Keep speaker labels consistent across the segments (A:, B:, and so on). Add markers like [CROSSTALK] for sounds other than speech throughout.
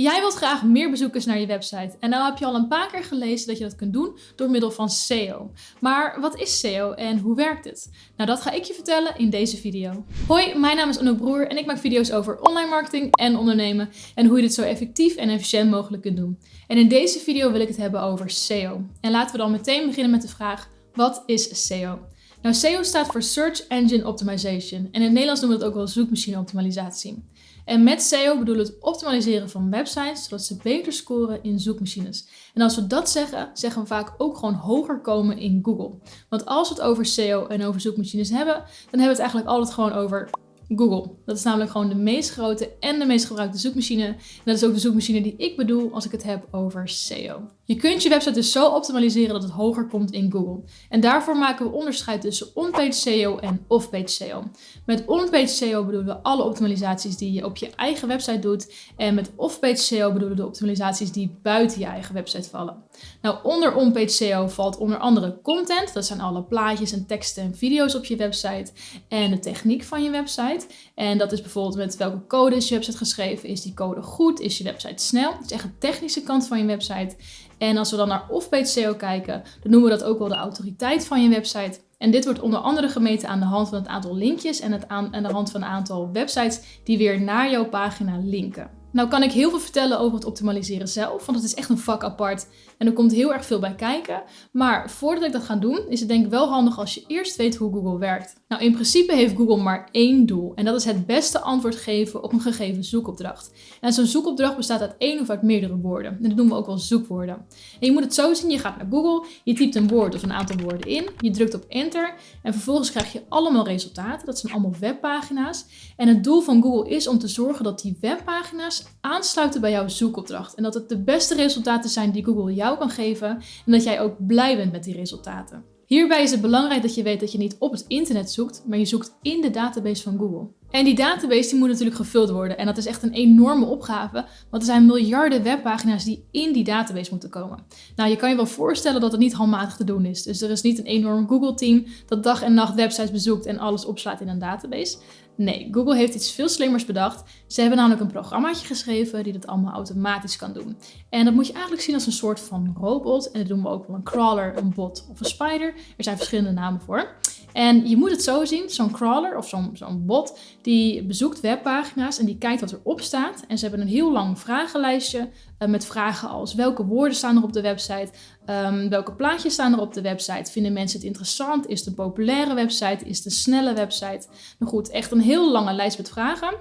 A: Jij wilt graag meer bezoekers naar je website. En nou heb je al een paar keer gelezen dat je dat kunt doen door middel van SEO. Maar wat is SEO en hoe werkt het? Nou, dat ga ik je vertellen in deze video. Hoi, mijn naam is Anouk Broer en ik maak video's over online marketing en ondernemen en hoe je dit zo effectief en efficiënt mogelijk kunt doen. En in deze video wil ik het hebben over SEO. En laten we dan meteen beginnen met de vraag: wat is SEO? Nou, SEO staat voor Search Engine Optimization. En in het Nederlands noemen we het ook wel zoekmachine optimalisatie. En met SEO bedoelen we het optimaliseren van websites, zodat ze beter scoren in zoekmachines. En als we dat zeggen, zeggen we vaak ook gewoon hoger komen in Google. Want als we het over SEO en over zoekmachines hebben, dan hebben we het eigenlijk altijd gewoon over Google. Dat is namelijk gewoon de meest grote en de meest gebruikte zoekmachine. En dat is ook de zoekmachine die ik bedoel als ik het heb over SEO. Je kunt je website dus zo optimaliseren dat het hoger komt in Google. En daarvoor maken we onderscheid tussen on-page SEO en off-page SEO. Met on-page SEO bedoelen we alle optimalisaties die je op je eigen website doet. En met off-page SEO bedoelen we de optimalisaties die buiten je eigen website vallen. Nou, onder on-page SEO valt onder andere content. Dat zijn alle plaatjes en teksten en video's op je website. En de techniek van je website. En dat is bijvoorbeeld met welke code je website geschreven. Is die code goed? Is je website snel? Dat is echt de technische kant van je website. En als we dan naar off-page SEO kijken, dan noemen we dat ook wel de autoriteit van je website. En dit wordt onder andere gemeten aan de hand van het aantal linkjes en het aan, aan de hand van een aantal websites die weer naar jouw pagina linken. Nou kan ik heel veel vertellen over het optimaliseren zelf, want het is echt een vak apart en er komt heel erg veel bij kijken. Maar voordat ik dat ga doen, is het denk ik wel handig als je eerst weet hoe Google werkt. Nou, in principe heeft Google maar één doel en dat is het beste antwoord geven op een gegeven zoekopdracht. En zo'n zoekopdracht bestaat uit één of uit meerdere woorden. En dat noemen we ook wel zoekwoorden. En je moet het zo zien, je gaat naar Google, je typt een woord of een aantal woorden in, je drukt op enter en vervolgens krijg je allemaal resultaten. Dat zijn allemaal webpagina's. En het doel van Google is om te zorgen dat die webpagina's aansluiten bij jouw zoekopdracht. En dat het de beste resultaten zijn die Google jou kan geven en dat jij ook blij bent met die resultaten. Hierbij is het belangrijk dat je weet dat je niet op het internet zoekt, maar je zoekt in de database van Google. En die database die moet natuurlijk gevuld worden. En dat is echt een enorme opgave. Want er zijn miljarden webpagina's die in die database moeten komen. Nou, je kan je wel voorstellen dat het niet handmatig te doen is. Dus er is niet een enorm Google-team dat dag en nacht websites bezoekt en alles opslaat in een database. Nee, Google heeft iets veel slimmers bedacht. Ze hebben namelijk een programmaatje geschreven die dat allemaal automatisch kan doen. En dat moet je eigenlijk zien als een soort van robot. En dat doen we ook wel een crawler, een bot of een spider. Er zijn verschillende namen voor. En je moet het zo zien, zo'n crawler of zo'n bot, die bezoekt webpagina's en die kijkt wat erop staat. En ze hebben een heel lang vragenlijstje uh, met vragen als welke woorden staan er op de website, um, welke plaatjes staan er op de website, vinden mensen het interessant, is het een populaire website, is het een snelle website. Nou goed, echt een heel lange lijst met vragen.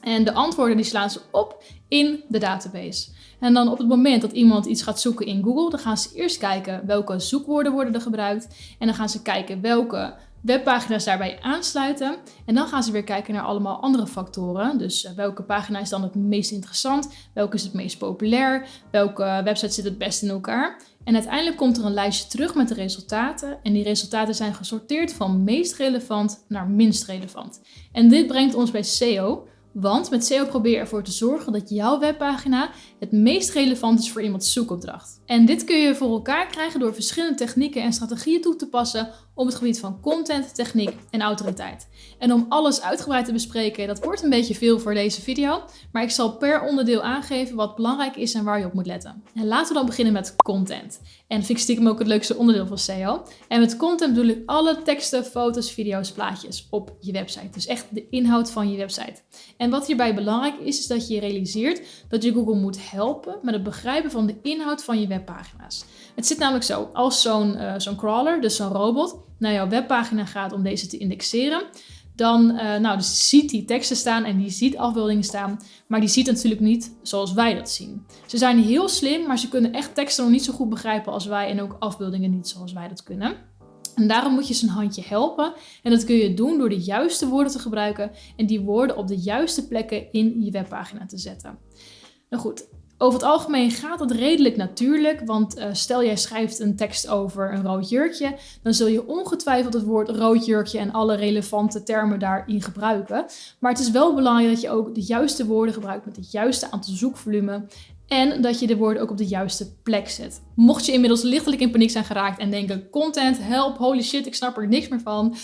A: En de antwoorden die slaan ze op in de database. En dan op het moment dat iemand iets gaat zoeken in Google, dan gaan ze eerst kijken welke zoekwoorden worden er gebruikt. En dan gaan ze kijken welke webpagina's daarbij aansluiten. En dan gaan ze weer kijken naar allemaal andere factoren. Dus eh, welke pagina is dan het meest interessant? Welke is het meest populair? Welke website zit het best in elkaar? En uiteindelijk komt er een lijstje terug met de resultaten. En die resultaten zijn gesorteerd van meest relevant naar minst relevant. En dit brengt ons bij SEO. Want met SEO probeer je ervoor te zorgen dat jouw webpagina het meest relevant is voor iemands zoekopdracht. En dit kun je voor elkaar krijgen door verschillende technieken en strategieën toe te passen op het gebied van content, techniek en autoriteit. En om alles uitgebreid te bespreken, dat wordt een beetje veel voor deze video, maar ik zal per onderdeel aangeven wat belangrijk is en waar je op moet letten. En laten we dan beginnen met content. En dat vind ik stiekem ook het leukste onderdeel van SEO. En met content bedoel ik alle teksten, foto's, video's, plaatjes op je website. Dus echt de inhoud van je website. En wat hierbij belangrijk is, is dat je realiseert dat je Google moet helpen met het begrijpen van de inhoud van je webpagina's. Het zit namelijk zo, als zo'n zo'n crawler, dus zo'n robot, naar jouw webpagina gaat om deze te indexeren, dan uh, nou, dus ziet die teksten staan en die ziet afbeeldingen staan, maar die ziet natuurlijk niet zoals wij dat zien. Ze zijn heel slim, maar ze kunnen echt teksten nog niet zo goed begrijpen als wij en ook afbeeldingen niet zoals wij dat kunnen. En daarom moet je ze een handje helpen. En dat kun je doen door de juiste woorden te gebruiken en die woorden op de juiste plekken in je webpagina te zetten. Nou goed, over het algemeen gaat het redelijk natuurlijk, want uh, stel jij schrijft een tekst over een rood jurkje, dan zul je ongetwijfeld het woord rood jurkje en alle relevante termen daarin gebruiken. Maar het is wel belangrijk dat je ook de juiste woorden gebruikt met het juiste aantal zoekvolume en dat je de woorden ook op de juiste plek zet. Mocht je inmiddels lichtelijk in paniek zijn geraakt en denken: content, help, holy shit, ik snap er niks meer van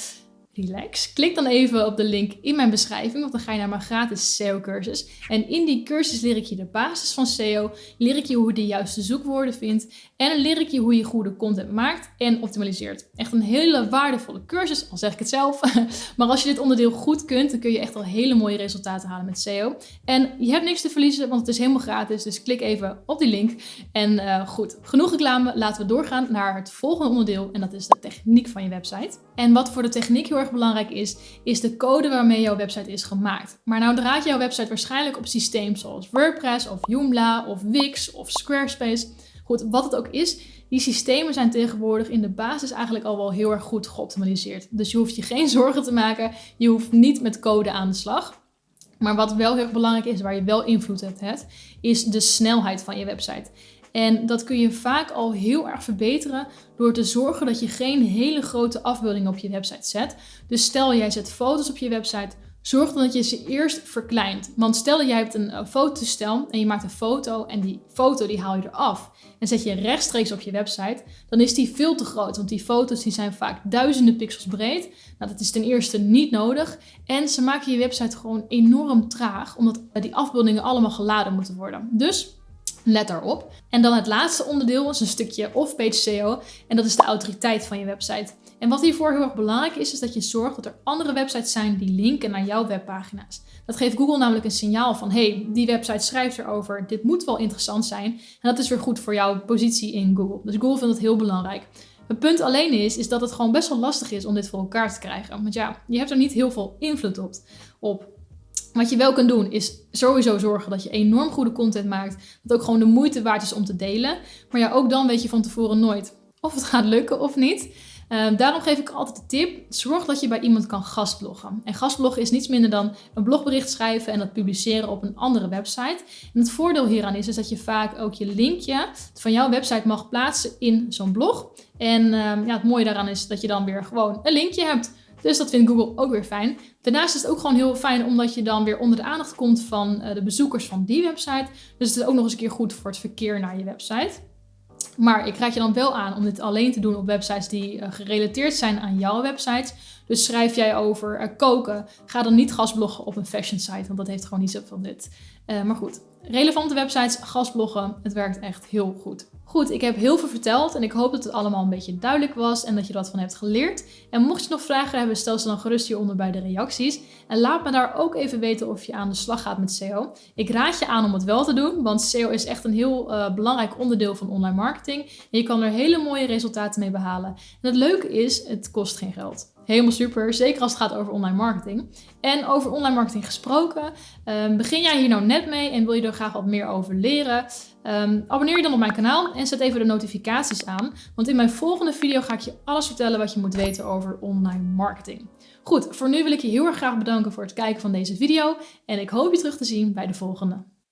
A: relax. Klik dan even op de link in mijn beschrijving, want dan ga je naar mijn gratis SEO-cursus. En in die cursus leer ik je de basis van SEO, leer ik je hoe je de juiste zoekwoorden vindt en leer ik je hoe je goede content maakt en optimaliseert. Echt een hele waardevolle cursus, al zeg ik het zelf. [LAUGHS] maar als je dit onderdeel goed kunt, dan kun je echt al hele mooie resultaten halen met SEO. En je hebt niks te verliezen, want het is helemaal gratis. Dus klik even op die link. En uh, goed, genoeg reclame. Laten we doorgaan naar het volgende onderdeel. En dat is de techniek van je website. En wat voor de techniek heel erg belangrijk is, is de code waarmee jouw website is gemaakt. Maar nou draait jouw website waarschijnlijk op systeem zoals WordPress of Joomla of Wix of Squarespace. Goed, wat het ook is, die systemen zijn tegenwoordig in de basis eigenlijk al wel heel erg goed geoptimaliseerd. Dus je hoeft je geen [LAUGHS] zorgen te maken. Je hoeft niet met code aan de slag. Maar wat wel heel erg belangrijk is, waar je wel invloed op hebt, is de snelheid van je website. En dat kun je vaak al heel erg verbeteren door te zorgen dat je geen hele grote afbeeldingen op je website zet. Dus stel jij zet foto's op je website, zorg dan dat je ze eerst verkleint. Want stel jij hebt een fotostel en je maakt een foto en die foto die haal je eraf en zet je rechtstreeks op je website, dan is die veel te groot. Want die foto's die zijn vaak duizenden pixels breed. Nou, dat is ten eerste niet nodig. En ze maken je website gewoon enorm traag, omdat die afbeeldingen allemaal geladen moeten worden. Dus Let daarop. En dan het laatste onderdeel is een stukje off-page SEO. En dat is de autoriteit van je website. En wat hiervoor heel erg belangrijk is, is dat je zorgt dat er andere websites zijn die linken naar jouw webpagina's. Dat geeft Google namelijk een signaal van, hey, die website schrijft erover, dit moet wel interessant zijn. En dat is weer goed voor jouw positie in Google. Dus Google vindt het heel belangrijk. Het punt alleen is, is dat het gewoon best wel lastig is om dit voor elkaar te krijgen. Want ja, je hebt er niet heel veel invloed op. op. Wat je wel kunt doen is sowieso zorgen dat je enorm goede content maakt. Dat ook gewoon de moeite waard is om te delen. Maar ja, ook dan weet je van tevoren nooit of het gaat lukken of niet. Ehm, daarom geef ik altijd de tip: zorg dat je bij iemand kan gastbloggen. En gastbloggen is niets minder dan een blogbericht schrijven en dat publiceren op een andere website. En het voordeel hieraan is, dat je vaak ook je linkje van jouw website mag plaatsen in zo'n blog. En ehm, ja, het mooie daaraan is dat je dan weer gewoon een linkje hebt. Dus dat vindt Google ook weer fijn. Daarnaast is het ook gewoon heel fijn omdat je dan weer onder de aandacht komt van eh, de bezoekers van die website. Dus het is ook nog eens een keer goed voor het verkeer naar je website. Maar ik raad je dan wel aan om dit alleen te doen op websites die uh, gerelateerd zijn aan jouw website. Dus schrijf jij over uh, koken, ga dan niet gastbloggen op een fashion site, want dat heeft gewoon niet zoveel nut. Uh, maar goed, relevante websites, gastbloggen, het werkt echt heel goed. Goed, ik heb heel veel verteld en ik hoop dat het allemaal een beetje duidelijk was en dat je er wat van hebt geleerd. En mocht je nog vragen hebben, stel ze dan gerust hieronder bij de reacties. En laat me daar ook even weten of je aan de slag gaat met SEO. Ik raad je aan om het wel te doen, want SEO is echt een heel uh, belangrijk onderdeel van online marketing. En je kan er hele mooie resultaten mee behalen. En het leuke is, het kost geen geld. Helemaal super, zeker als het gaat over online marketing. En over online marketing gesproken, um, begin jij hier nou net mee en wil je er graag wat meer over leren? Um, abonneer je dan op mijn kanaal en zet even de notificaties aan. Want in mijn volgende video ga ik je alles vertellen wat je moet weten over online marketing. Goed, voor nu wil ik je heel erg graag bedanken voor het kijken van deze video. En ik hoop je terug te zien bij de volgende.